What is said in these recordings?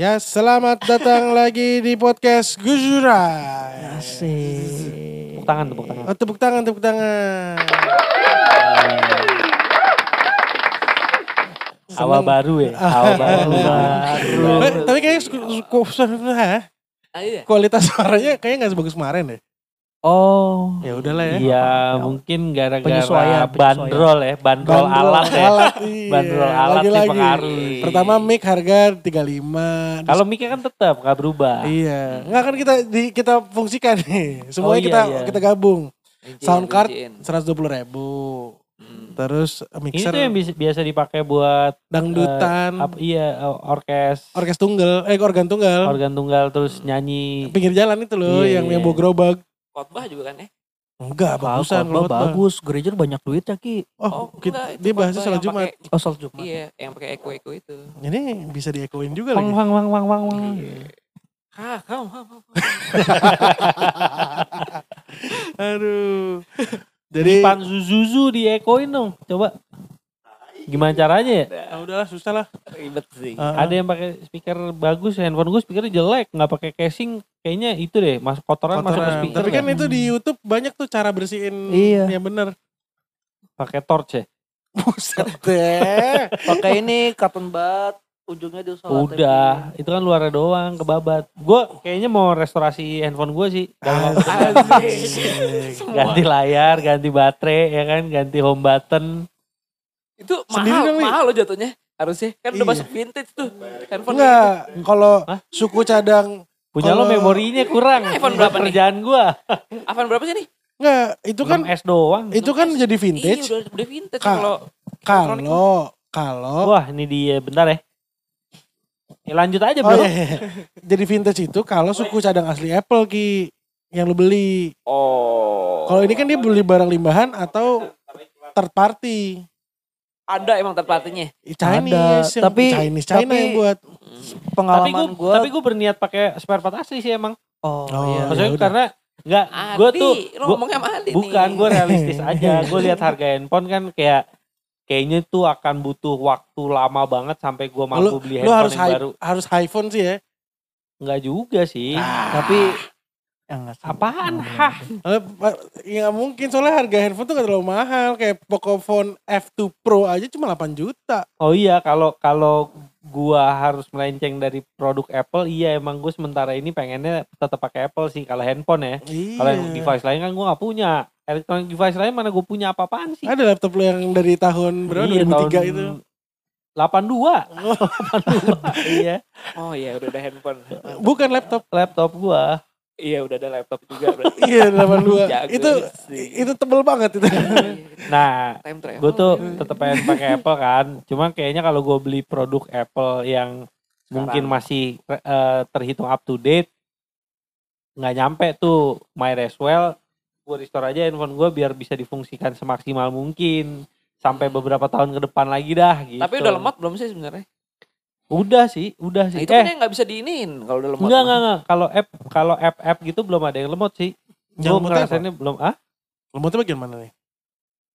Ya, selamat datang lagi di podcast Gujurai. Asik. Tepuk tangan, tepuk tangan. Oh, tepuk tangan, tepuk tangan. Awal baru ya, awal baru. Eh, Tapi kayaknya? Ah, iya. kualitas suaranya kayaknya nggak sebagus kemarin deh. Oh. Ya udahlah ya. Iya, mungkin gara-gara Penyesuaian, bandrol ya, bandrol, alat ya. alat, iya. Bandrol alat Lagi-lagi. pengaruh. Pertama mic harga 35. Kalau mic kan tetap nggak berubah. Iya, nggak kan kita di kita fungsikan nih. Semuanya Oh, iya, kita iya. kita gabung. Sound card rinciin. seratus dua puluh ribu. Hmm. Terus mixer tuh yang bisa- biasa dipakai buat dangdutan, apa, iya orkes, orkes tunggal, eh organ tunggal. organ tunggal terus nyanyi. Pinggir jalan itu loh Iya, yang iya. yang bawa gerobak. Khotbah juga kan ya? Enggak, Khotbah bagusan kalau khotbah. bagus, gereja banyak duit ya Ki. Oh, Oh, kita, dia bahasnya salat yang Jumat. pakai- Oh salat Jumat. Iya, yang pakai eko-eko itu. Ini bisa diekoin juga Wang lagi. wang wang wang wang wang. Hah, kamu, kamu, kamu. Aduh. Jadi pan zuzu di ekoin dong, coba. Gimana caranya ya? ah, udahlah susah lah. Ribet sih. Ah, Ada yang pakai speaker bagus, handphone gue speakernya jelek, nggak pakai casing. Kayaknya itu deh, mas kotoran, masuk ke kotoran. speaker. Tapi kan ya. itu di YouTube banyak tuh cara bersihin Iya. yang bener. pakai torch ya. Buset deh. Pakai ini cotton bud, ujungnya di Udah, itu kan luarnya doang, kebabat. Gue kayaknya mau restorasi handphone gue sih. Ganti layar, ganti baterai, ya kan, ganti home button. Itu Sendiri mahal, dong, mahal loh jatuhnya. Harusnya. Kan udah Iya. masuk vintage tuh. Handphone Enggak, kalau suku cadang Punya lo Kalau- memorinya kurang. iPhone buat berapa nih? kerjaan gue. gitu. Apaan berapa sih nih? enggak, itu kan 6S doang. itu kan jadi Iya, vintage. udah, udah vintage. Ka- Kalau Kalau kalau Wah, ini dia, bentar ya. Ya lanjut aja Oh bro. iya, iya. Jadi vintage itu kalau suku cadang asli Apple ki yang lu beli. Oh. Kalau ini kan dia beli barang limbahan atau third party. Ada emang terpatinya. Chinese, yang- tapi- Chinese China tapi- yang buat. tapi Pengalaman gue gua. tapi gue berniat pakai spare part asli sih emang. oh, Oh, iya. Maksudnya ya udah. karena nggak gue Adi, tuh lo gua- ngomongnya sama Adi bukan gue realistis aja. Gue lihat harga handphone kan kayak kayaknya tuh akan butuh waktu lama banget sampai gue mampu Lu, beli lu handphone harus yang high, baru. harus iPhone sih ya. Enggak juga sih. Tapi ya enggak sih. Apaan? Enggak, Hah? Eh, Ya nggak mungkin soalnya harga handphone tuh gak terlalu mahal. Kayak Pocophone F2 Pro aja cuma 8 juta. Oh iya kalau kalau gua harus melenceng dari produk Apple, iya emang gue sementara ini pengennya tetap pakai Apple sih kalau handphone ya. Iya. Kalau yang device lain kan gue nggak punya. Elektronik device lain mana gue punya apa-apaan sih? Ada laptop lu yang dari tahun berapa? Iya, 2003 itu. 82. Oh. 82. iya. Oh iya udah ada handphone. Bukan laptop. Laptop gua. Iya udah ada laptop juga berarti. Iya 82. Jago itu sih. itu tebel banget itu. Nah, Time travel. gue tuh tetap pengen pakai Apple kan. Cuma kayaknya kalau gue beli produk Apple yang mungkin masih eh, terhitung up to date, nggak nyampe tuh my as well. Gue restore aja handphone gue biar bisa difungsikan semaksimal mungkin sampai beberapa tahun ke depan lagi dah. Gitu. Tapi udah lemot belum sih sebenarnya? Udah sih, udah Nah, sih. itu eh, kan yang nggak bisa diinin kalau udah lemot. enggak enggak enggak. Kalau app kalau app app gitu belum ada yang lemot sih. Yang apa? ngerasainnya belum ah. Lemotnya bagian mana nih?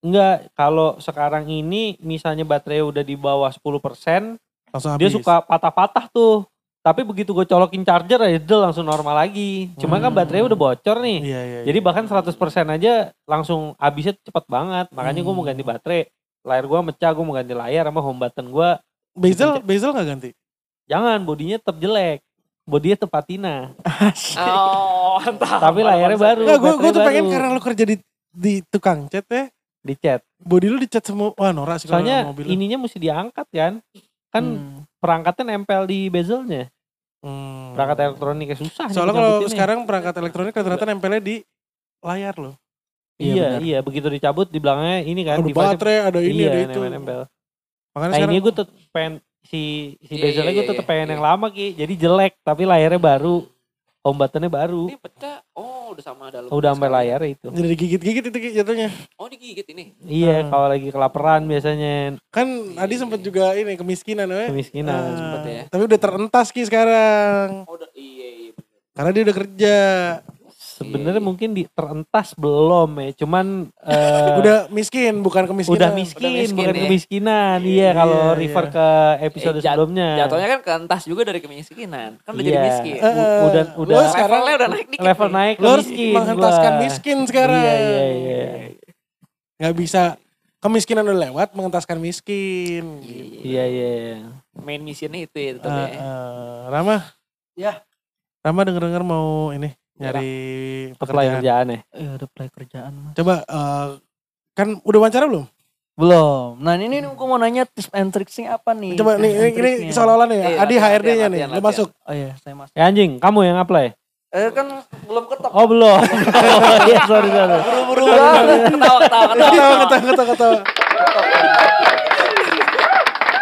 Enggak, kalau sekarang ini misalnya baterai udah di bawah 10%, Langsung dia habis. suka patah-patah tuh. Tapi begitu gue colokin charger aja dia langsung normal lagi. Cuma kan Hmm. baterai udah bocor nih. Iya, iya, Jadi iya. bahkan 100% aja langsung habisnya cepet banget. Makanya gue mau Hmm. ganti baterai. Layar gue mecah, gue mau ganti layar sama home button gue. Bezel bezel nggak ganti? Jangan, bodinya tetap jelek. Bodinya tetap patina. Oh, entah. Tapi layarnya baru. Enggak, gue tuh pengen baru. karena lu kerja di di tukang cat ya. Di chat. Body lu dicat semua. Wah, norak sih kalau Soalnya mobil. ininya mesti diangkat kan. Kan Hmm. perangkatnya nempel di bezelnya. Hmm. Perangkat elektroniknya susah. Soalnya kalau sekarang perangkat elektronik rata-rata nempelnya di layar loh. Iya, Iya, benar. iya, begitu dicabut di belakangnya ini kan Ada baterai, ada ini, iya, ada itu. nempel-nempel. Makanya Nah, sekarang ini gue tetep pengen si si Iya, bezelnya iya, gue iya, tetep iya, pengen iya. yang lama ki. Jadi jelek tapi layarnya baru. Home buttonnya baru. Ini pecah. Oh, udah sama dalam. Udah sampai layarnya itu. jadi digigit-gigit itu Ki, jatuhnya. Oh, digigit ini. Iya, Hmm. kalau lagi kelaparan biasanya Kan Adi sempat juga ini kemiskinan ya. kemiskinan. Ah, sempet ya. Tapi udah terentas Ki sekarang. Oh, udah iya iya. Karena dia udah kerja. Sebenarnya mungkin di terentas belum ya. Cuman eh, Udah miskin, bukan kemiskinan. udah miskin, miskin bukan ya. kemiskinan. Iya, Iya, kalau iya. refer ke episode Eh, jat- sebelumnya. Jatuhnya kan keentas juga dari kemiskinan. Kan udah jadi Iya. miskin. Eh, U- udah lu udah sekarang Levelnya udah naik dikit. level nih. naik ke miskin. menghentaskan gua. miskin sekarang. Iya, iya, iya. Gak bisa kemiskinan udah lewat, mengentaskan miskin. Iya, iya, iya. Main missionnya itu ya tetap Eh, ya. eh, Rama. Ya. Rama denger-denger mau ini nyari Apply pekerjaan. kerjaan ya. Ya udah play kerjaan mah. Coba eh, kan udah wawancara belum? Belum. Nah ini nih gue mau nanya tips and tricksnya apa nih? Coba nih ini, ini seolah-olah nih Iya, Adi latihan, HRD-nya latihan, nih, latihan, latihan. masuk. Oh iya saya masuk. Ya anjing, kamu yang apply. Eh kan belum ketok. Oh belum. Iya sorry sorry. Buru-buru banget. Ketawa, ketawa, ketawa. Ketawa, ketawa, ketawa, ketawa.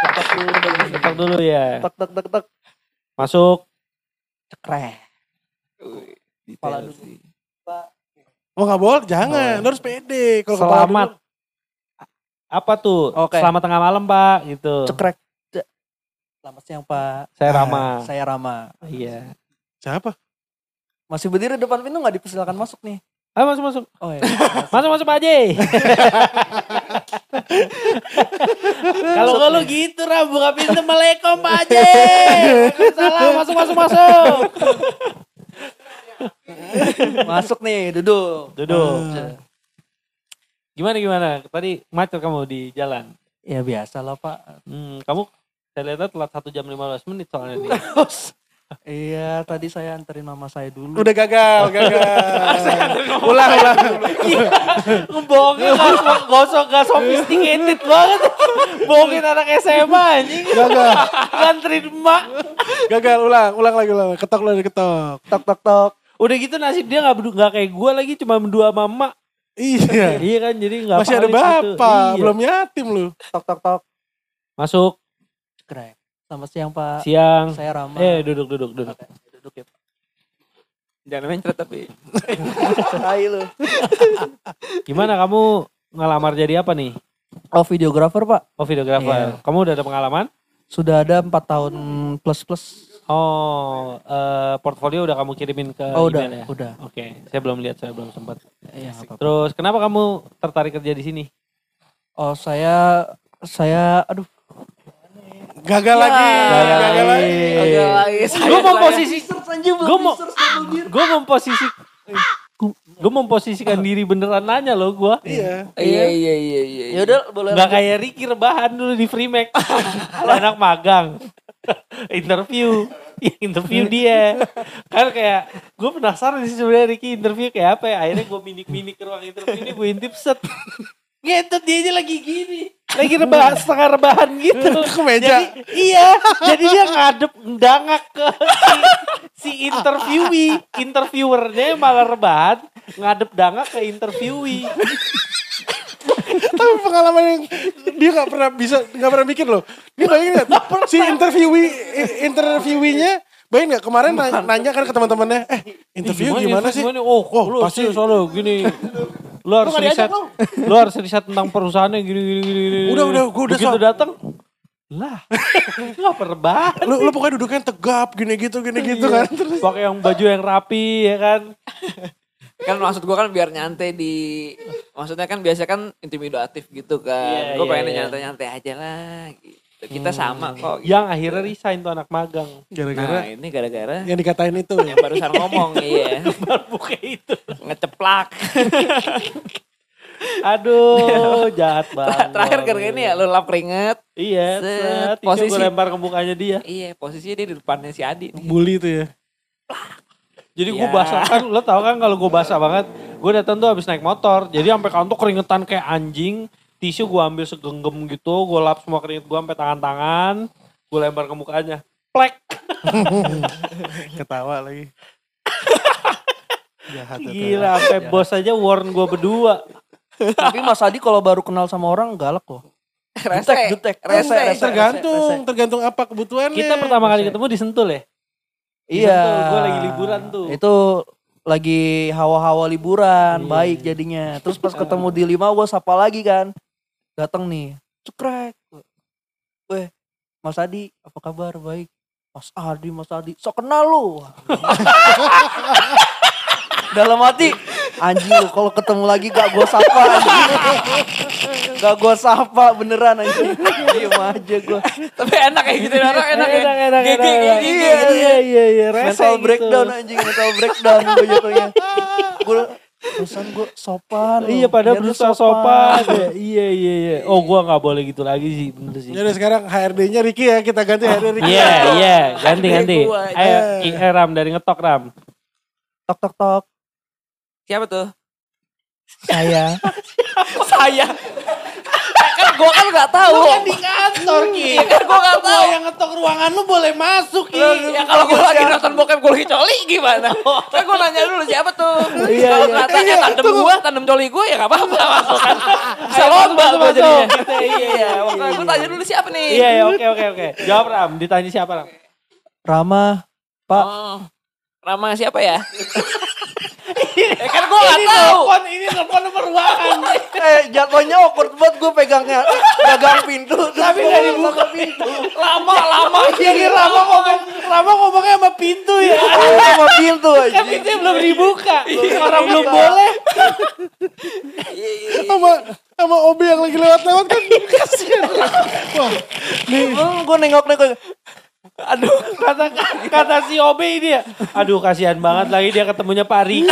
Ketok dulu. Ketok dulu ya. Tek tek tek tek. Masuk. Cekreh. Wih, Kepala dulu. sih. Oh gak boleh, jangan. Lo harus pede. Kalau Selamat. dulu- Apa tuh? Oke. Selamat tengah malam pak. Gitu. Cekrek. Ce- Selamat siang Pak. Saya Ah, Rama. Saya Rama. Iya. Siapa? Masih berdiri depan pintu nggak dipersilakan masuk nih? Ayo masuk masuk. Oh iya. Masuk masuk Pak Haji. Kalau kalau gitu Ram buka pintu Assalamualaikum Pak Haji. Salam masuk masuk masuk. masuk nih, duduk. Duduk. Ah. Gimana gimana? Tadi macet kamu di jalan. Ya biasa lah Pak. Hmm, kamu saya lihat telat 1 jam 15 menit soalnya nih. Iya, tadi saya anterin mama saya dulu. Udah gagal, gagal. ulang, ulang. Ngebohongin gak, gosok gak sophisticated banget. Bohongin anak SMA anjing. Gagal, Nganterin emak. gagal, ulang, ulang lagi, ulang. Ketok lagi, ketok. Tok tok tok. Udah gitu nasib dia gak, gak kayak gue lagi cuma berdua sama emak. Iya. Iya kan jadi gak Masih ada gitu. bapak, Iya. belum yatim lu. Tok tok tok. Masuk Cekrek. Selamat siang Pak. siang. Saya Rama. Eh duduk duduk duduk. Oke, duduk ya Pak. Jangan mencret tapi. Hai lu. Gimana kamu ngelamar jadi apa nih? Oh videografer Pak. Oh videografer. Iya. Kamu udah ada pengalaman? Sudah ada empat tahun plus plus. Oh, eh, portfolio udah kamu kirimin ke Oh udah, email ya? udah. Oke, saya belum lihat, saya belum sempat. Iya apa-apa. Terus kenapa kamu tertarik kerja di sini? Oh saya saya aduh Gagal Ya, lagi, gagal gagal lagi. lagi. Agak lagi. Gue mau posisi, gue mau, gue memposisi, gue memposisikan diri beneran nanya loh gue. Iya. Iya, iya, iya, iya. ya udah boleh Gak kayak Ricky rebahan dulu di Free Mac. anak magang. interview. Interview dia. Kan kayak gue penasaran sih sebenarnya Ricky interview kayak apa ya. Akhirnya gue minik-minik ke ruang interview ini gue intip set. Ngetut dia aja lagi gini. Lagi rebahan, setengah rebahan gitu. Ke meja. Jadi, iya. Jadi dia ngadep dangak ke si, si interviewee. Interviewernya malah rebahan. Ngadep dangak ke interviewee. Tapi pengalaman yang dia nggak pernah bisa nggak pernah bikin loh. Dia bayangin nggak? Si interviewee interviewinya bayangin nggak kemarin nanya, nanya kan ke teman-temannya, eh interview gimana, sih? Oh, Oh, lu pasti- soalnya gini. Lu harus riset. Lu harus riset tentang perusahaannya gini gini gini. gini. Udah, udah, gua udah Begitu datang lah, nggak pernah. Lu, lu pokoknya duduknya tegap gini gitu gini gitu kan. Terus Pakai yang baju yang rapi ya kan. kan maksud gua kan biar nyantai di maksudnya kan biasa kan intimidatif gitu Iya, kan. gua iya, pengen iya. nyantai-nyantai aja lah gitu. Kita sama kok. gitu. Yang akhirnya resign tuh anak magang. gara-gara Nah, ini gara-gara yang dikatain itu. yang barusan ngomong iya. Baru kayak itu. Ngeceplak. Aduh, jahat banget. Terakhir gara-gara ini ya lu lap keringet. Iya, Set, set. Posisi- gue lempar ke mukanya dia. Iya, posisinya dia di depannya si Adi. nih. Bully itu ya. Jadi gue Ya. basah kan, lo tau kan kalau gue basah banget, gue datang tuh habis naik motor. Jadi sampai kantor keringetan kayak anjing. Tisu gue ambil segenggam gitu, gue lap semua keringet gue sampai tangan-tangan, gue lempar ke mukanya. Plek. Ketawa lagi. Jahat itu. Gila, sampai bos aja warn gue berdua. Tapi Mas Adi kalau baru kenal sama orang galak loh. Rese, jutek. rese, Rese, Tergantung, tergantung apa kebutuhannya. Kita pertama kali ketemu di Sentul ya? Di Iya. Gue lagi liburan tuh. Itu lagi hawa-hawa liburan, Iya. baik jadinya. Terus pas ketemu di lima gue sapa lagi kan. Datang nih, cekrek. Weh, Mas Adi, apa kabar? Baik. Mas Adi, Mas Adi, sok kenal lu. Dalam hati anjing lu kalau ketemu lagi gak gua sapa anjing. Gak gua sapa beneran anjing. Diem aja gua. Tapi enak gitu orang enak ya. enak enak Gege, enak, enak. gege, iya gege. iya iya iya rese Mental gitu. breakdown anjing, mental breakdown gua jatuhnya. Gua pesan gua sopan. Iya padahal berusaha sopan. ya. Iya iya iya. Oh gua nggak boleh gitu lagi sih bener sih. Jadi sekarang HRD-nya Ricky ya, kita ganti HRD Ricky. Iya iya ganti ganti. Aja. Ayo Ki- eh, Ram dari ngetok Ram. Tok tok tok. Siapa tuh? Saya. Saya. kan gua kan nggak tahu. di kantor Ki. Kan gua nggak tahu. yang ngetok ruangan lu boleh masuk Ki. Ya kalau gue lagi nonton lagi coli gimana? Kan gue nanya dulu siapa tuh. Iya, kalau iya. ternyata Iya, tandem tunggu. gue, tandem coli gue ya gak apa-apa masuk kan. Bisa lomba masuk. jadinya. Iya, Iya, makanya gue tanya dulu siapa nih. Iya iya oke oke oke. Jawab Ram. Ditanya siapa Ram? Rama. Pak. Oh, Rama siapa ya? Eh kan gue gak tahu. ini telepon nomor ruangan. Eh jatuhnya awkward banget gue pegangnya. Gagang pintu. Tapi nggak dibuka pintu. Lama, lama. Iya lama ngomong lama ngomongnya sama pintu ya. Sama pintu Kan aja. pintunya belum dibuka. Orang belum boleh. Sama sama Obi yang lagi lewat-lewat kan kasihan. Wah, Gue nengok-nengok. Aduh, kata kata si Obe ini ya. Aduh, kasihan banget lagi dia ketemunya Pak Riki.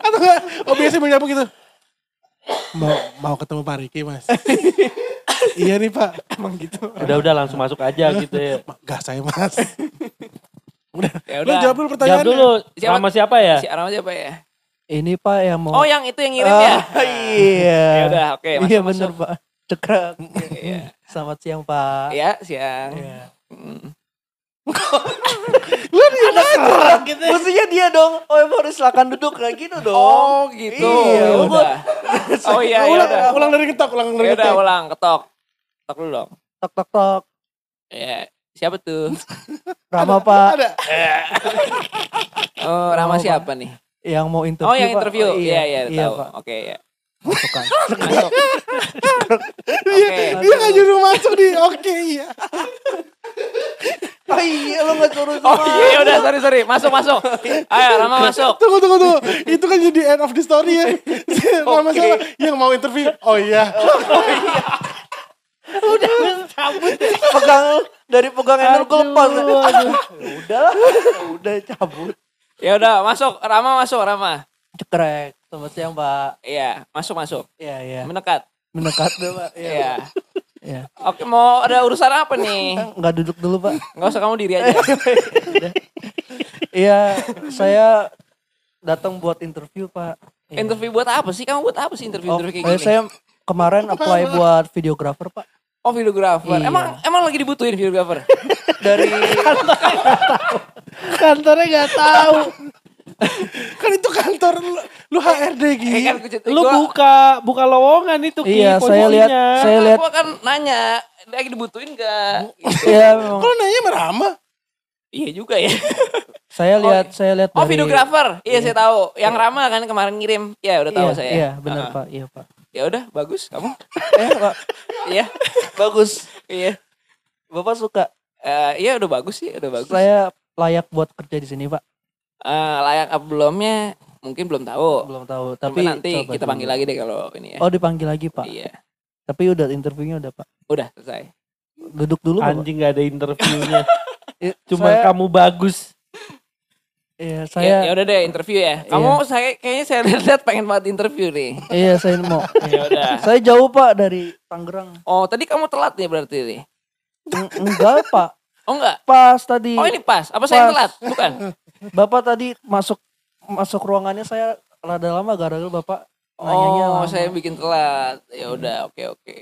atau enggak Obi biasa menyapu gitu. Mau mau ketemu Pak Riki Mas. iya nih Pak. Emang gitu. Udah udah langsung masuk aja gitu ya. Gas saya Mas. Udah. Ya Lu udah. jawab dulu pertanyaannya. Jawab dulu. Siapa- Nama siapa ya? Si Rama siapa ya? Ini pak yang mau. Oh yang itu yang ngirim ya? Ah, iya. Ya udah, oke, masuk, Iya masuk. bener pak. Cekrek. Iya. Selamat siang pak. Iya, siang. Iya. Mm. Lu di mana? gitu. Mestinya dia dong. Oh emang harus silakan duduk kayak gitu dong. Oh gitu. Iya, Ya udah. Oh iya, ya ulang, udah. ulang dari ketok, ulang dari Ya udah, ketok. ulang, ketok. Ketok dulu dong. Tok tok tok. Ya, siapa tuh? Rama pak. Ada. Oh, Rama Oh, siapa nih? Yang mau interview. Oh, yang Pak. interview. Oh, Iya, iya, Iya tahu. pak. Oke, ya. Masukkan. Masuk. Dia, Oke. dia gak nyuruh masuk di oke iya. Oh iya lo gak suruh Oh iya, ya udah, sorry, sorry. Masuk, masuk. Ayo, Rama masuk. Tunggu, tunggu, tunggu. Itu kan jadi end of the story ya. Oke. siapa? Yang mau interview. Oh iya. pegang dari pegang handle gue lepas. Udah lah. Udah cabut. Ya udah, masuk. Rama masuk, Rama. Cekrek. Selamat siang pak. Iya, masuk, masuk. Iya iya. Mendekat. Mendekat dulu pak. Iya. Iya. Oke, mau ada urusan apa nih? Nggak duduk dulu pak. Enggak usah kamu diri aja. Iya saya datang buat interview pak. Iya. Interview buat apa sih? Kamu buat apa sih Oh, interview-interview kayak eh, gini? saya kemarin apply buat videografer pak. Oh, videographer. Iya. Emang emang lagi dibutuhin videographer? Dari Kantornya nggak tahu. Kan itu kantor lu, lu HRD Eh, gitu. kan gua- Lu gua- buka buka lowongan itu Ki, Iya, saya lihat- posisinya. saya lihat- Gua kan nanya, lagi dibutuhin gak? ya memang Kalau nanya merama. Iya juga ya. saya lihat saya lihat Oh, dari videographer. Iya, saya tahu. Yang Rama kan kemarin ngirim. Ya, udah tahu iya, saya. Iya benar Ah. pak. Iya pak. Ya udah, bagus kamu. Eh pak Iya. bagus. Iya. Bapak suka. Eh, iya udah bagus sih, udah bagus. Saya layak buat kerja di sini pak. Eh, layak apa belumnya mungkin belum tahu. Belum tahu. Tapi Tapi nanti coba kita dulu. panggil lagi deh kalau ini ya. Oh dipanggil lagi pak. Iya. Tapi udah interviewnya udah pak. Udah selesai. Duduk dulu pak. Anjing nggak ada interviewnya. Eh, Cuma saya, kamu bagus. Iya Ya, saya. ya udah deh interview ya. Kamu saya kayaknya saya lihat pengen banget interview nih. Iya saya mau. Ya udah. saya jauh pak dari Tangerang. Oh, tadi kamu telat nih berarti nih. Eng- Enggak pak. Oh enggak. Pas tadi. Oh, ini pas. Apa saya Pas. telat? Bukan. Bapak tadi masuk masuk ruangannya saya rada lama gara-gara bapak nanyanya Oh, lama. saya bikin telat. Ya udah, oke oke.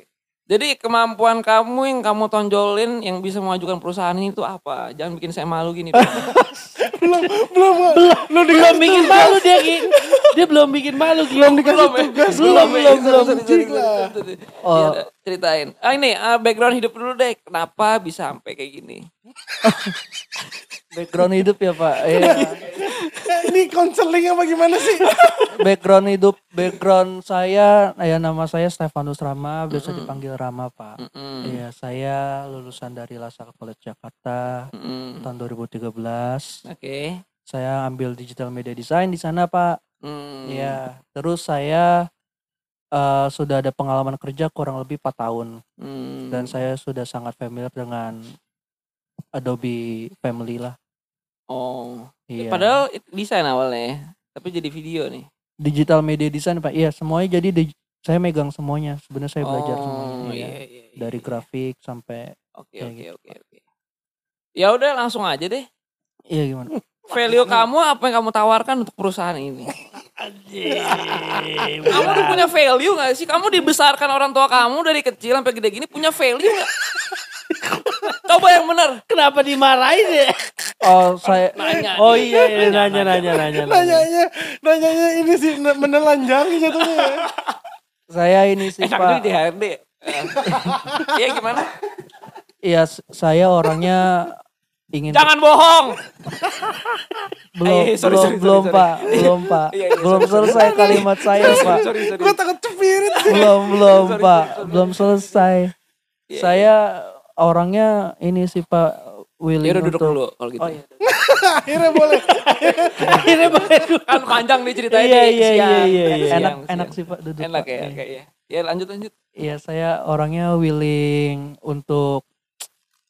Jadi kemampuan kamu yang kamu tonjolin yang bisa memajukan perusahaan ini itu apa? Jangan bikin saya malu gini. Belum, belum, belum. Lu Belum bikin malu dia Ki. Dia belum bikin malu Ki. Belum dikasih Belum ya? tugas. Belum, Belum, belum, belum. Oh. Ya udah, ceritain. Ah ini ah, background hidup dulu deh. Kenapa bisa sampai kayak gini? background hidup ya pak. Iya. Ini konseling apa gimana sih? background hidup background saya ya nama saya Stefanus Rama biasa dipanggil Rama pak. Mm-mm. Iya saya lulusan dari Lasaka College Jakarta Mm-mm. tahun 2013. Oke. saya ambil digital media design di sana pak Hmm. Iya terus saya eh, sudah ada pengalaman kerja kurang lebih 4 tahun Hmm. dan saya sudah sangat familiar dengan Adobe Family lah Oh. iya Padahal desain awalnya, ya, tapi jadi video nih. digital media design pak iya semuanya jadi di- saya megang semuanya sebenarnya saya belajar oh, semuanya iya, iya. iya, iya. dari grafik sampai Oke oke gitu. oke oke. Ya udah langsung aja deh. iya gimana Value kamu apa yang kamu tawarkan untuk perusahaan ini? kamu tuh punya value gak sih? Kamu dibesarkan orang tua kamu dari kecil sampai gede gini punya value gak? Coba yang bener. Kenapa dimarahin ya? oh saya Nanya. Oh iya, iya nanya nanya nanya. nanya. Nanyanya, nanyanya ini sih ne- menelanjangi jatuhnya ya. saya ini sih Enak juga pak di HRD. Eh, Iya gimana? iya saya orangnya ingin Jangan bohong. belum Eh, sorry, belum sorry, belum sorry, pak belum pak Iya, iya, belum sorry, sorry. selesai kalimat saya pak. Gue takut cepirit sih. belum belum Sorry, pak sorry, sorry. belum selesai Iya, saya orangnya ini sih pak willing Ya udah duduk untuk dulu kalau gitu. oh iya Akhirnya boleh. Akhirnya boleh. Kan panjang nih ceritanya Iya, iya, iya, iya, iya. Enak siang. enak sih pak duduk Enak ya, Iya. kayak ya. Ya lanjut lanjut. Iya saya orangnya willing untuk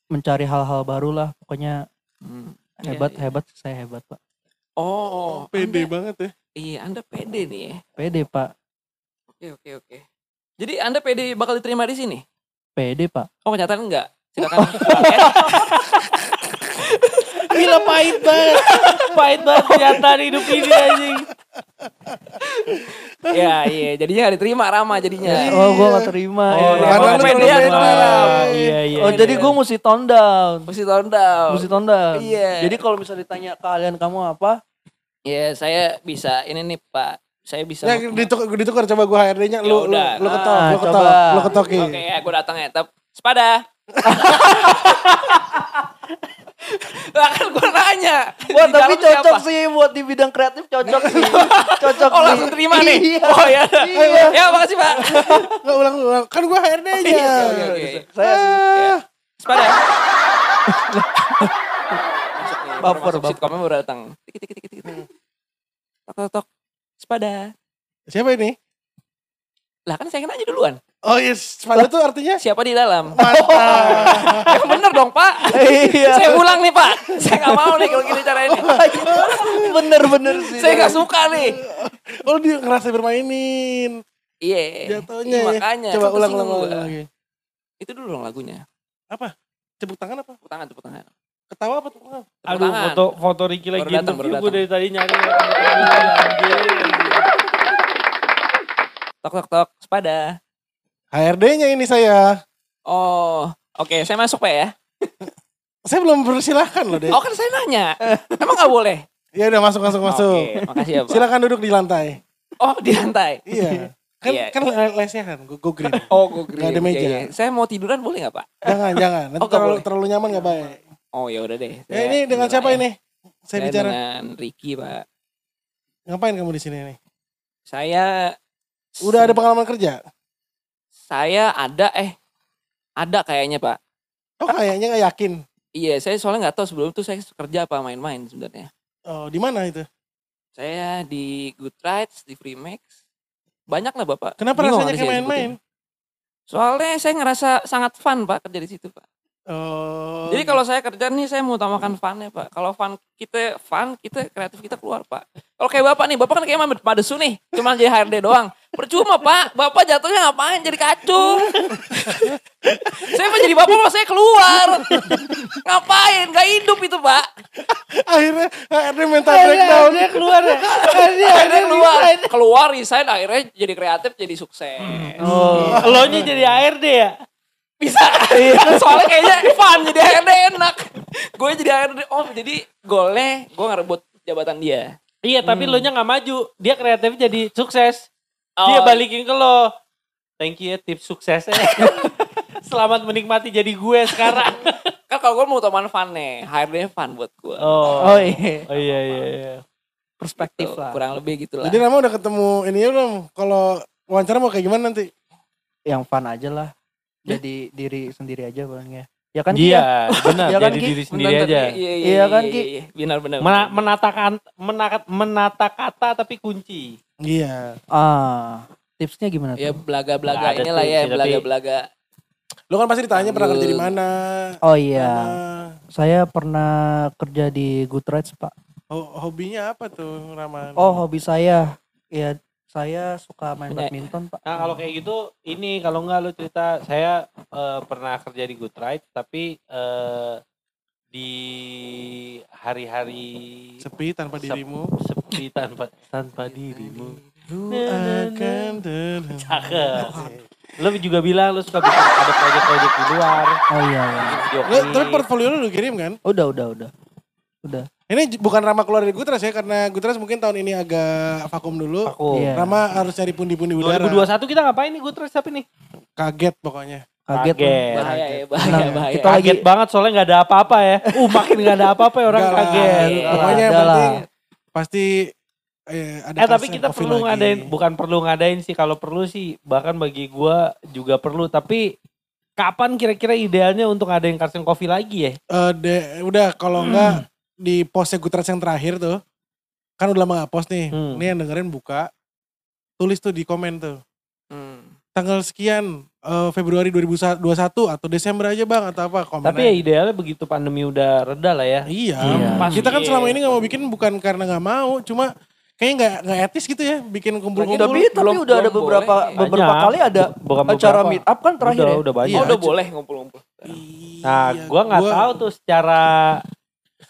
mencari hal-hal baru lah pokoknya Hmm. Iya, hebat iya. hebat saya hebat pak Oh, Pede Anda- banget ya. Iya, Anda pede nih ya. pede pak Oke, oke, oke. Jadi Anda pede bakal diterima di sini? pede pak Oh, kenyataan enggak? Silakan. Gila pahit banget. Pahit banget kenyataan hidup ini anjing. ya, iya, jadinya gak diterima Rama jadinya. oh gua gak terima Oh, ya. karena lu pede terlalu ya. Iya iya. oh iya. jadi gua mesti tone down Mesti tahun down. mesti tone down Iya. jadi kalau misalnya ditanya kalian kamu apa Ya, saya bisa ini nih, Pak. Saya bisa Ya ditukar, ditukar coba gue HRD-nya. Lu, lu, Ya lu ketok, Ah, lu ketok, coba. lu ketokin. Oke, ya gue datang ya. Tep, sepada. Lah kan gue nanya. Wah Di tapi cocok siapa? sih buat di bidang kreatif cocok sih cocok Oh langsung terima nih. Iya. Oh ya. Iya. Ya makasih Pak. Nggak ulang, ulang. Kan gue HRD-nya. Oke, oke, oke. saya Ah, Sepada. Baper, Masuk sitcomnya baru datang. Tik tik tik tik tik. Tok tok tok. Sepada. Siapa ini? Lah kan saya yang nanya duluan. Oh yes, sepatu tuh artinya Siapa di dalam? mantap. Yang bener dong Pak. iya Saya ulang nih Pak. Saya nggak mau nih kalau gini caranya. bener bener sih Saya nggak suka nih. Oh dia ngerasa bermainin. Iya. Jatuhnya Iya, ya. makanya. Coba ulang, tersinggung ulang, ulang gua. lagi. Itu dulu dong lagunya. Tepuk tangan apa? Tepuk tangan, tepuk tangan. Ketawa apa tepuk tangan? Aduh foto foto Ricky lagi Baru datang, baru interview gue dari tadi nyari. Tok tok tok. Sepada. HRD-nya ini saya. Oh, oke. Saya masuk Pak ya. Saya belum bersilahkan loh deh. Oh kan saya nanya. Emang nggak boleh? Ya udah masuk masuk masuk. Oke, makasih ya Pak. Silakan duduk di lantai. Oh di lantai. Iya. Kan Iya. kan lesehan, go, go green. Oh, gue Nggak ada meja. Saya mau tiduran boleh nggak Pak? Jangan jangan. Nanti Oh, terlalu boleh. terlalu nyaman nggak baik. Oh ya udah deh. Ya ini dengan siapa ini? Saya bicara. dengan Ricky Pak. Ngapain kamu di sini nih? Saya Udah ada pengalaman kerja? Saya ada eh ada kayaknya Pak. Oh kayaknya nggak yakin. Iya, saya soalnya nggak tahu sebelum itu saya kerja apa main-main sebenarnya. Oh di mana itu? Saya di Goodrides, di Freemax. Banyak lah Bapak. Kenapa Bingung rasanya kayak main-main? Soalnya saya ngerasa sangat fun Pak kerja di situ Pak. Oh. Jadi kalau saya kerja nih saya mau utamakan fun ya Pak. Kalau fun kita fun, kita kreatif kita keluar Pak. Kalau kayak Bapak nih, Bapak kan kayak Mamet Padesu nih. Cuma jadi HRD doang. Percuma Pak, Bapak jatuhnya ngapain jadi kacung. saya mau jadi Bapak saya keluar. ngapain, gak hidup itu Pak. akhirnya HRD mental breakdown. Dia keluar ya. Akhirnya keluar, keluar resign akhirnya jadi kreatif jadi sukses. Oh, lo nya jadi ARD ya? Bisa. Soalnya kayaknya fun jadi HRD enak. Gue jadi HRD, oh jadi golnya gue ngerebut jabatan dia. Iya, tapi lo nya nggak maju. Dia kreatif jadi sukses. Oh, Dia balikin ke lo. Thank you ya tips suksesnya. Selamat menikmati jadi gue sekarang. Kan kalau gue mau utamain fun nih, HRD fun buat gue. Oh, oh iya oh iya iya iya. perspektif lah Kurang lebih gitu lah. Jadi Rama udah ketemu ini ya belum? Kalau wawancara mau kayak gimana nanti? yang fun aja lah jadi diri sendiri aja orangnya Ya kan ya? Iya, benar. Iya kan, jadi Ki? diri sendiri Bentar, aja. Iya, iya, Iya iya, kan, iya, Ki? iya. Benar, benar. Mena- benar. menatakan menata, menata kata tapi kunci. Iya. Ah, tipsnya gimana Ya tuh? belaga-belaga Nggak ada inilah tuh, ya, sih, tapi- belaga-belaga. Lu kan pasti ditanya pernah kerja di mana. Oh iya, saya pernah kerja di Goodreads Pak. ho- hobinya apa tuh, Raman? Oh hobi saya, ya saya suka main Punya- badminton Pak. Nah kalau kayak gitu, ini kalau nggak lu cerita, saya eh, pernah kerja di Goodride, tapi eh, di hari-hari Sepi tanpa Sep- dirimu. sepi tanpa tanpa dirimu. Ku akan Cakep. Lu juga bilang lu suka bikin ada proyek-proyek di luar. Oh iya, iya. Lu, tapi portfolio lu udah kirim kan? Udah, udah, udah. Udah. Ini bukan Rama keluar dari Gutras ya, karena Gutras mungkin tahun ini agak vakum dulu. Aku. Iya. Rama harus cari pundi-pundi udara. 2021 kita ngapain nih Goodride tapi nih? Kaget pokoknya. Kaget. Kaget. Bahaya ya, bahaya, Nah, bahaya. kita lagi- Kaget banget soalnya nggak ada apa-apa ya. Uh makin nggak ada apa-apa ya orang lah. kaget. Iya. Pokoknya yang lah. penting pasti eh, ada Eh tapi kita COVID perlu lagi. ngadain, bukan perlu ngadain sih. Kalau perlu sih, bahkan bagi gua juga perlu. Tapi kapan kira-kira idealnya untuk ngadain Carson Coffee lagi ya? Eh, de- udah kalau enggak di postnya Gutras yang terakhir tuh. Kan udah lama gak post nih. Hmm. Nih yang dengerin buka. Tulis tuh di komen tuh. Hmm. Tanggal sekian eh, Februari 2021 atau Desember aja bang atau apa komen Tapi ya idealnya begitu pandemi udah reda lah ya. Iya, Iya. Pas kita kan iya. selama ini nggak mau bikin bukan karena nggak mau, cuma kayaknya nggak nggak etis gitu ya bikin kumpul-kumpul. Tapi, tapi belum- udah ada belum beberapa boleh. beberapa Banyak. kali ada Bukan acara beberapa. meet up kan terakhir udah, ya. udah banyak. Oh, udah Iya, boleh ngumpul-ngumpul. Nah, Iya, gua nggak gua- tahu tuh secara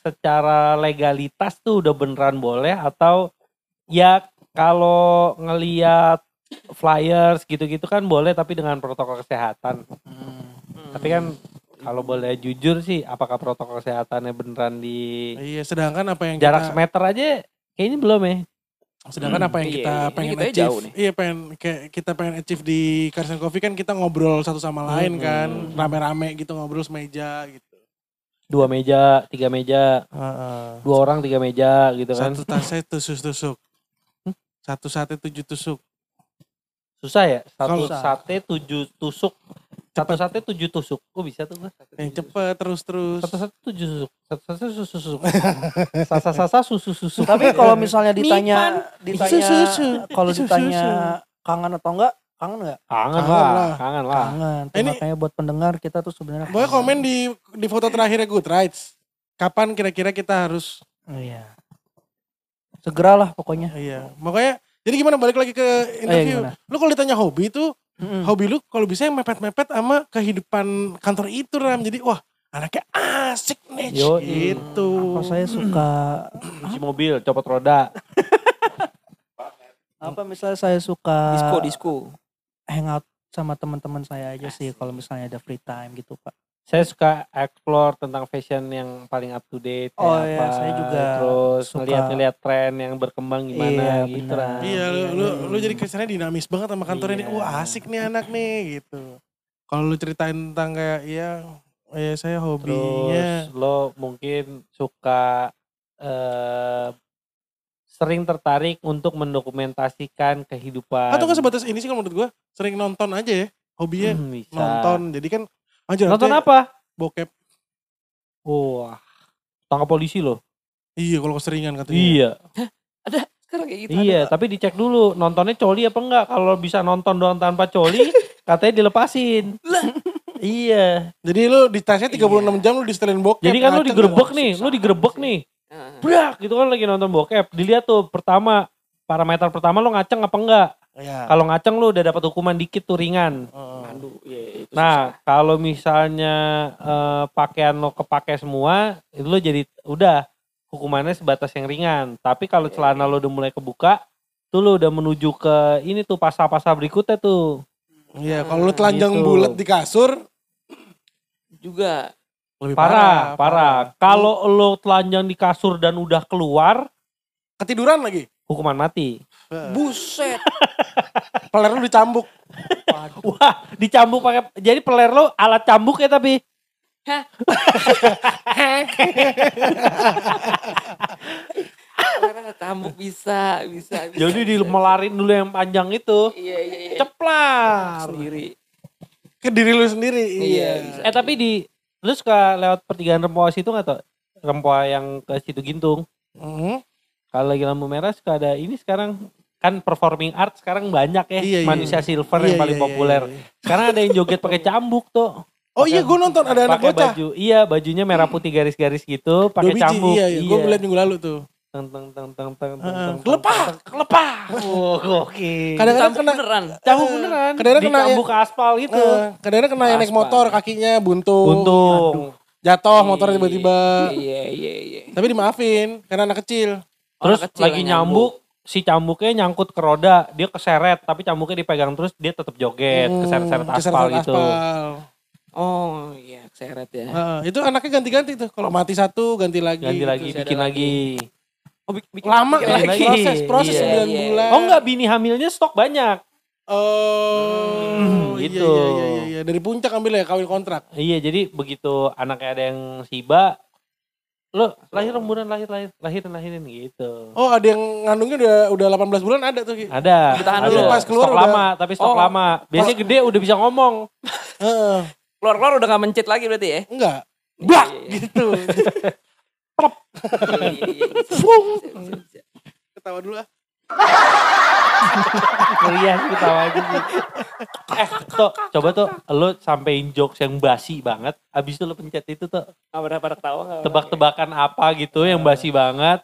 secara legalitas tuh udah beneran boleh atau ya kalau ngeliat flyers gitu-gitu kan boleh tapi dengan protokol kesehatan. Hmm. Tapi kan kalau boleh jujur sih apakah protokol kesehatannya beneran di Iya, sedangkan apa yang jarak kita, semeter aja kayaknya belum ya. sedangkan apa yang Iya, kita ini pengen kita achieve, jauh nih. iya pengen kayak kita pengen achieve di Carson Coffee kan kita ngobrol satu sama lain Hmm. kan, rame-rame gitu ngobrol semeja gitu. Dua meja, tiga meja, dua orang tiga meja gitu kan. Satu tasnya tusuk-tusuk, satu sate tujuh tusuk. Susah ya? Satu Kalau- sate tujuh tusuk. Satu sate tujuh tusuk. Kok bisa tuh gua? Sate Yang tujuh cepet terus-terus. Satu satu tujuh susuk. Satu satu susu susuk. Sasa sasa susu susu. Tapi kalau misalnya ditanya ditanya Susu. kalau Susu. ditanya kangen atau enggak? Kangen enggak? kangen Kangen lah, lah. kangen lah. Kangen. Tuh, Ini- makanya buat pendengar kita tuh sebenarnya Pokoknya kangen. komen di di foto terakhirnya Good Rights. Kapan kira-kira kita harus Iya. Segeralah pokoknya. iya. Makanya jadi gimana balik lagi ke interview. gimana? lu kalau ditanya hobi tuh, Mm-mm. hobi lu kalau bisa yang mepet-mepet sama kehidupan kantor itu Ram. Jadi wah, anaknya asik nih Yo, gitu. Apa saya suka Cuci mobil, copot roda. apa misalnya saya suka Disco, disco. Hangout sama teman-teman saya aja sih kalau misalnya ada free time gitu pak. Saya suka explore tentang fashion yang paling up to date. kayak Oh iya, apa. saya juga Terus suka. ngeliat-ngeliat tren yang berkembang gimana Iya, gitu. benar. Ram. Iya, lu, lu, lu jadi kesannya dinamis banget sama kantor ini. Iya. Wah, asik nih anak nih gitu. Kalau lu ceritain tentang kayak ya, ya saya hobinya Terus lo mungkin suka eh sering tertarik untuk mendokumentasikan kehidupan. atau nggak sebatas ini sih kalau menurut gua sering nonton aja ya hobinya Hmm, bisa. nonton jadi kan anjir Nonton apa? bokep Wah, tangkap polisi loh. iya kalau keseringan katanya Iya, Sekarang kayak gitu. iya. Tapi dicek dulu nontonnya coli apa enggak. Kalau bisa nonton doang tanpa coli, katanya dilepasin. iya. jadi lu di tasnya 36 jam lu di setelin bokep Jadi kan lu digerebek nih, lu digerebek nih. Brak, gitu kan lagi nonton bokep. Dilihat tuh pertama parameter pertama lu ngaceng apa enggak. Iya. Kalau ngaceng lu udah dapat hukuman dikit tuh ringan. Aduh, iya itu Nah, kalau misalnya eh, pakaian lo kepake semua, itu lo jadi udah hukumannya sebatas yang ringan. Tapi kalau celana lo udah mulai kebuka, tuh lo udah menuju ke ini tuh pasal-pasal berikutnya tuh. Iya, kalau lu telanjang Gitu. bulat di kasur juga. Lebih Parah, parah. Kalau lo telanjang di kasur dan udah keluar, ketiduran lagi. hukuman mati. Buset. Peler lu dicambuk. Wah, dicambuk pakai jadi peler lo alat cambuk ya tapi. Karena cambuk bisa, bisa, bisa. Jadi bisa, dimelarin dulu yang panjang itu. Iya, iya, iya. Ceplar. Sendiri. Ke diri lu sendiri. Iya, bisa. Eh tapi di Lu suka lewat pertigaan Rempoa situ nggak tuh? Rempoa yang ke situ Gintung. Mhm. Kalau lagi lampu merah suka ada ini sekarang kan performing art sekarang banyak ya Iya, iya, manusia iya. silver Iya, yang paling iya, iya, populer. iya, iya. Sekarang ada yang joget pakai cambuk tuh. Oh iya gue nonton ada anak Pakai bocah. baju. Iya, bajunya merah putih garis-garis gitu, pakai cambuk. Iya, iya. Gue liat minggu lalu tuh. Teng teng teng teng teng teng. Kelepah, kelepah. Oh, oke. Kadang-kadang Cambuk kena beneran. Cambuk beneran. Kadang-kadang kena Dicambuk ke aspal gitu. Kadang-kadang kena yang naik motor kakinya buntung. Untung. Jatuh motor tiba-tiba. Iya iya iya. Tapi dimaafin karena anak kecil. Terus lagi nyambuk, si cambuknya nyangkut ke roda, dia keseret, tapi cambuknya dipegang terus dia tetap joget, Hmm, keseret-seret aspal gitu. Oh iya seret ya. Heeh, itu anaknya ganti-ganti tuh. Kalau mati satu ganti lagi. Ganti lagi, bikin lagi. lagi. Oh, bikin, bikin Lama bikin lagi. lagi. Proses, proses Iya, 9 iya. bulan. Oh enggak, bini hamilnya stok banyak. Oh, Hmm, iya, gitu. Iya, iya, iya, iya. Dari puncak ambil ya kawin kontrak. Iya, jadi begitu anaknya ada yang siba, lo lahir rembulan lahir lahir lahirin lahirin gitu. Oh, ada yang ngandungnya udah udah 18 bulan ada tuh. Ada. Ditahan dulu. Pas keluar stok udah- lama, tapi stok Oh. lama. Biasanya gede udah bisa ngomong. Heeh. Keluar keluar udah gak mencit lagi berarti ya? Enggak. Iya, Bak iya, iya. gitu. Iya. Ketawa dulu ah. Iya sih ketawa aja sih. Eh, tuh, coba tuh lo sampein jokes yang basi banget, abis itu lo pencet itu tuh Nggak pada pada ketawa tebak-tebakan apa gitu yang basi banget.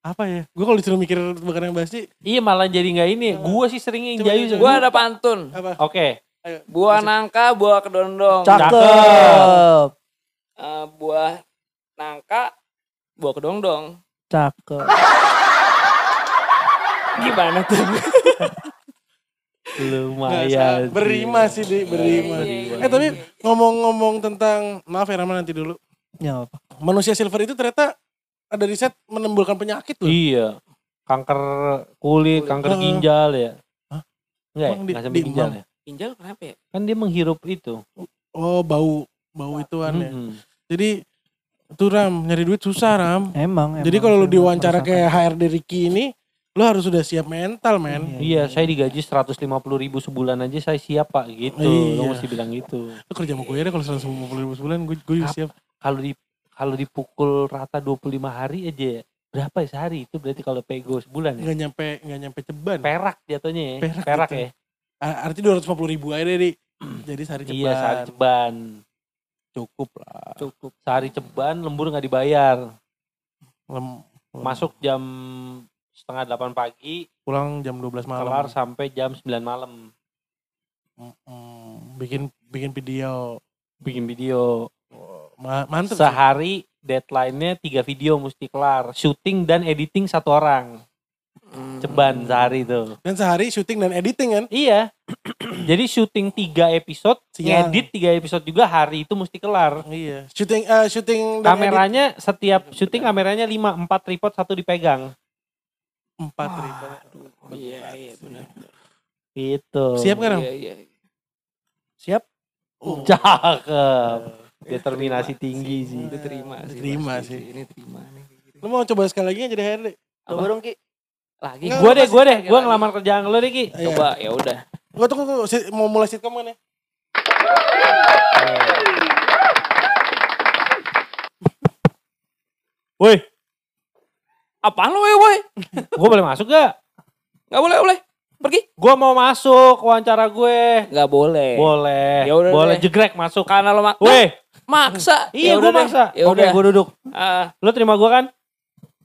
Apa ya? Gue kalau disuruh mikir tebakan yang basi, Iya malah jadi nggak ini. Gua sih sering yang jayu. Gua ada pantun. apa? Oke. Ayo. Buah nangka, buah kedondong. Cakep. Eh, buah nangka, buah kedondong. Cakep. Gimana tuh? Lumayan. salah. berima sih, Di, berima. Iya, iya, Eh tapi ngomong-ngomong tentang, maaf ya Rama nanti dulu. Ya apa? Manusia silver itu ternyata ada riset menimbulkan penyakit loh. Iya. Kanker kulit, kanker Heeh. ginjal ya. Hah? Enggak ya? Emang di- sampai ginjal ya? Ginjal kenapa ya? Kan dia menghirup itu. Oh bau, bau ituan ya. Mm-mm. Jadi itu Ram, nyari duit susah Ram. Emang. Jadi emang. kalau lu diwawancara kayak HRD Ricky ini, lu harus sudah siap mental men. Iya, saya digaji 150 ribu sebulan aja saya siap pak gitu. Lo Iya. mesti bilang gitu. Lu kerja sama gue ya kalau 150 ribu sebulan, gue, gue siap. Kalau di kalau dipukul rata 25 hari aja berapa ya sehari itu berarti kalau pego sebulan ya? Nggak nyampe, nggak nyampe ceban. Perak jatuhnya ya. Perak Perak, gitu. ya. Arti 250 ribu aja deh, Di. Jadi sehari ceban. Iya, sehari ceban. Cukup lah. Cukup. Sehari ceban lembur nggak dibayar. Lem- Masuk jam setengah delapan pagi, pulang jam 12 malam. kelar sampai jam 9 malam. Mm, bikin bikin video. Bikin video. Ma- mantep. Sehari deadline-nya tiga video mesti kelar. Shooting dan editing satu orang. Hmm. Ceban sehari itu. Dan sehari syuting dan editing kan. Iya. Jadi syuting tiga episode, Siang. ngedit tiga episode juga hari itu mesti kelar. Iya. Syuting eh syuting dan edit Kameranya setiap syuting kameranya lima empat tripod satu dipegang. empat ribu. Iya iya benar. Gitu. Siap kan? Iya iya. Siap. Oh. Cakep. Determinasi tinggi sih. Diterima sih. Diterima pasti. sih. Ini terima nih. Lu mau coba sekali lagi jadi HRD? Coba dong Ki. Lagi. Nggak, Gue deh, gue deh, gue ngelamar kerjaan lo deh Ki. Iya. Coba ya udah. Gua tunggu, tunggu. Si- mau mulai sitcom kan ya? Woi, Apaan lu woi woi? gue boleh masuk gak? Gak boleh boleh. Pergi. Gue mau masuk wawancara gue. Gak boleh. Boleh. Ya udah boleh deh. jegrek masuk. Karena lo mak Woi, maksa. iya Ya gue maksa. Ya Oke, udah. gue duduk. Ah, Lo terima gue kan?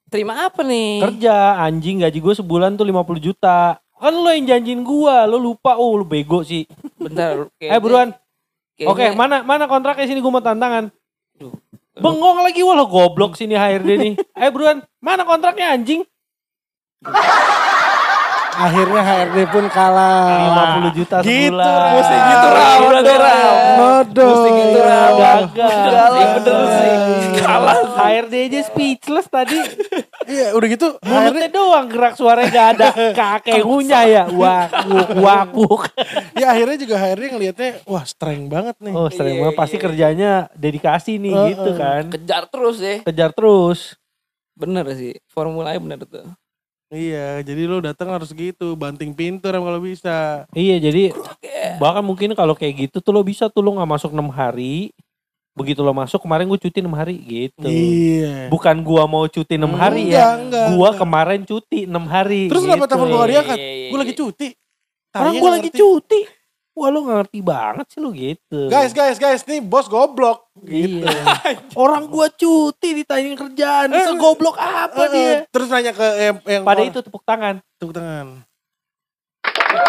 Terima apa nih? Kerja, anjing gaji gue sebulan tuh 50 juta. Kan lo yang janjiin gue, lo lupa. Oh, lo bego sih. Bentar. Eh buruan. kayaknya- Oke, mana mana kontraknya sini gue mau tantangan. Duh. Bengong lagi wah lo goblok sini HRD nih. Eh buruan, mana kontraknya anjing? Akhirnya HRD pun kalah. 50 juta Gitu, sebulan. Ram. Mesti gitu, Ram. Berarti, Ram. Nodo. Mesti gitu, Ram. Gagal. Iya bener sih. Kalah sih. HRD aja speechless tadi. Iya, udah gitu Mulutnya doang gerak suaranya gak ada. Kakek ngunyah ya. Wakuk, wakuk. ya akhirnya juga HRD ngelihatnya wah strength banget nih. Oh sering Iya, banget. Pasti iya. kerjanya dedikasi nih gitu kan. Kejar terus ya. Kejar terus. Bener sih. Formulanya bener tuh. Iya, jadi lo datang harus gitu, banting pintu Ram kalau bisa. Iya jadi bahkan mungkin kalau kayak gitu tuh lo bisa tuh lo gak masuk 6 hari. begitu lo masuk kemarin gue cuti 6 hari gitu. Iya. Bukan gua mau cuti 6 hari Enggak, ya. enggak, gua enggak. kemarin cuti 6 hari. Terus kenapa gitu. telepon gue gak diangkat? Iya, iya, Gue lagi iya. cuti. Orang gue nggak lagi ngerti. cuti. Wah lo gak ngerti banget sih lo gitu. Guys, guys, guys, nih bos goblok. Gitu. Iya. Orang gua cuti ditanyain kerjaan. Segoblok apa Eh, dia? eh, Terus nanya ke yang, yang Pada orang- itu tepuk tangan. tepuk tangan.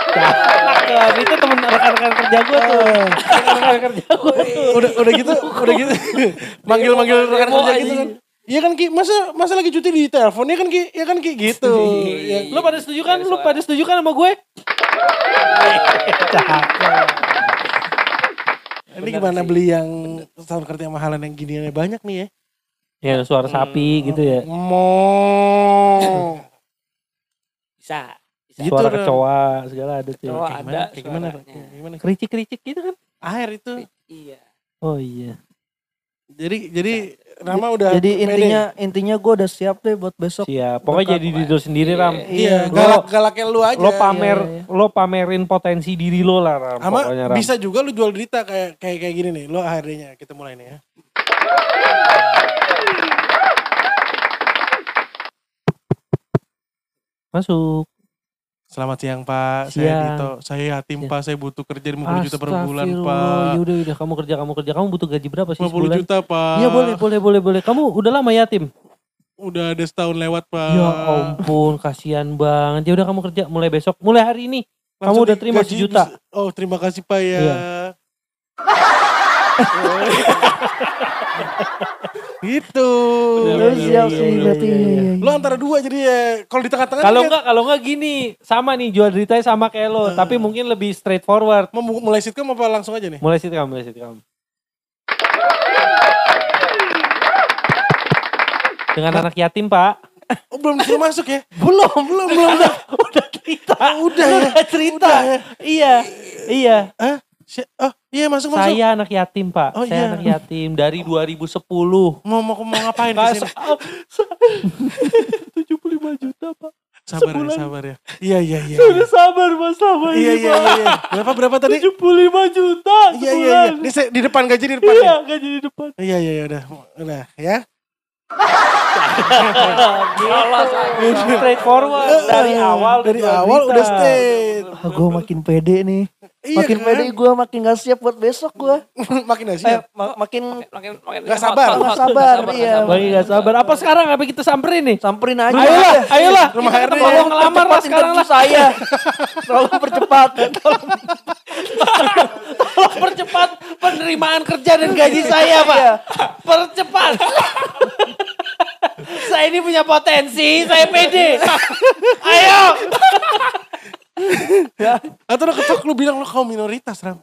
Cakep. Itu temen rekan-rekan kerja gua tuh. Eh, Rekan-rekan kerja gua tuh. udah udah gitu, udah gitu. Manggil-manggil rekan kerja gitu kan. Iya kan Ki, masa masa lagi cuti di telepon ya kan Ki, ya kan Ki gitu. ya. Lu pada setuju kan? Lu pada setuju kan sama gue? Cakep. Ini gimana beli yang sound card yang mahalan yang giniannya banyak nih ya? Ya suara sapi gitu ya. Mau. Bisa. Bisa. Gitu, Suara Ram. kecoa segala ada tuh. Kecoa. Ada gimana? Kayak gimana? suaranya. Kayak gimana? Kericik-kericik gitu kan? Air itu. Iya. Oh iya. Jadi jadi Rama udah Jadi pede. intinya intinya gue udah siap deh buat besok. Siap. Pokoknya jadi diri lo sendiri Ram. iya, Iya, galak galaknya lu aja. Lo pamer, Iya, iya. lo pamerin potensi diri lo lah Ram. Sama Pokoknya Ram. bisa juga lu jual derita kayak kayak kayak gini nih. Lo HRD-nya kita mulai nih ya. Masuk. Selamat siang Pak, saya Siang. Dito. Saya yatim Siang. Pak, saya butuh kerja 50 juta per bulan Astagfirullah. Pak. Yaudah, yaudah. Kamu kerja, kamu kerja. Kamu butuh gaji berapa sih 50 sebulan? juta Pak. Iya boleh, boleh, boleh, boleh. Kamu udah lama yatim? Udah ada setahun lewat Pak. Ya ampun, kasihan banget. Ya udah kamu kerja mulai besok, mulai hari ini. Kamu Langsung udah terima digaji sejuta. Oh terima kasih Pak ya. Iya. gitu. Bener, Lu Iya, siap sih berarti. Lo antara dua jadi ya. Kalau di tengah-tengah Kalau enggak, kalau enggak gini, sama nih jual deritanya sama kayak lo, tapi mungkin lebih straightforward. mau mulai sitcom apa langsung aja nih? Mulai situ kamu, mulai situ kamu. Dengan anak yatim, Pak. Oh belum disuruh masuk ya? Belum, belum, belum. Udah, udah cerita. Udah ya? Udah cerita. Udah ya? Iya, iya. Hah? Si- Oh iya masuk masuk. Saya anak yatim, Pak. Oh, Saya iya. anak yatim dari 2010. Mau mau mau ngapain di sini? sa- sa- 75 juta, Pak. Sabar ya, sebulan. sabar ya. Iya iya iya. Saya udah sabar, Mas, sama Iya ini, iya Pak. iya. Berapa berapa tadi? 75 juta Iya iya iya. saya- di depan gaji di depan Iya, ya. gaji di depan. Iya iya iya udah. Udah ya. Lolos aja. Straightforward dari awal dari awal udah state. Ah, gue makin pede nih. Iya makin kan? pede gue makin gak siap buat besok gue. Makin gak Eh, siap. ma- makin Makin, makin, Nggak sabar. Nggak sabar, iya. Lagi gak sabar. Apa sekarang? Apa kita samperin nih? samperin aja. Ayolah, Iya. ayolah. Rumah Kita HRD. Tolong ngelamar lah sekarang lah. saya. Tolong percepat. Tolong. Tolong percepat penerimaan kerja dan gaji saya, Pak. Iya. Percepat. saya ini punya potensi, saya pede. Ayo. Atau lo ketok lu bilang lo kaum minoritas Ram.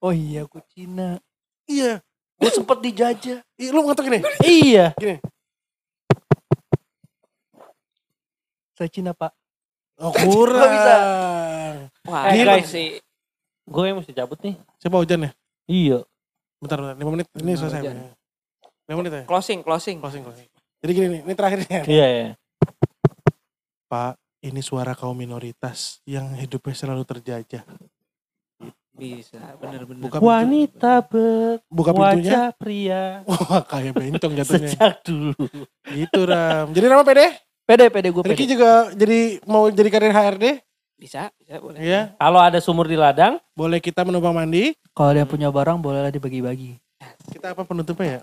Oh iya, aku Cina. Iya. Gue sempet dijajah. Ih, lu ngetok gini. Iya. Gini. Saya Cina, Pak. Oh kurang. bisa. Wah, Eh, guys. sih. Gue yang mesti cabut nih. Siapa hujan ya? Iya. Bentar, bentar. 5 menit. Ini selesai. hujan. 5 menit ya? Closing, closing. Closing, closing. Jadi gini nih, ini terakhirnya. Iya, iya. Pak, ini suara kaum minoritas yang hidupnya selalu terjajah. Bisa, bener-bener. Buka pintu, Wanita buka pintunya. berwajah pria Wah, kayak bencong jatuhnya. sejak dulu. gitu, Ram. Jadi nama pede? Pede, pede gue Ricky pede. juga jadi mau jadi karir HRD, Bisa, bisa, boleh. ya. Kalau ada sumur di ladang, Boleh kita menumpang mandi. Kalau dia punya barang bolehlah dibagi-bagi. Kita apa penutupnya ya?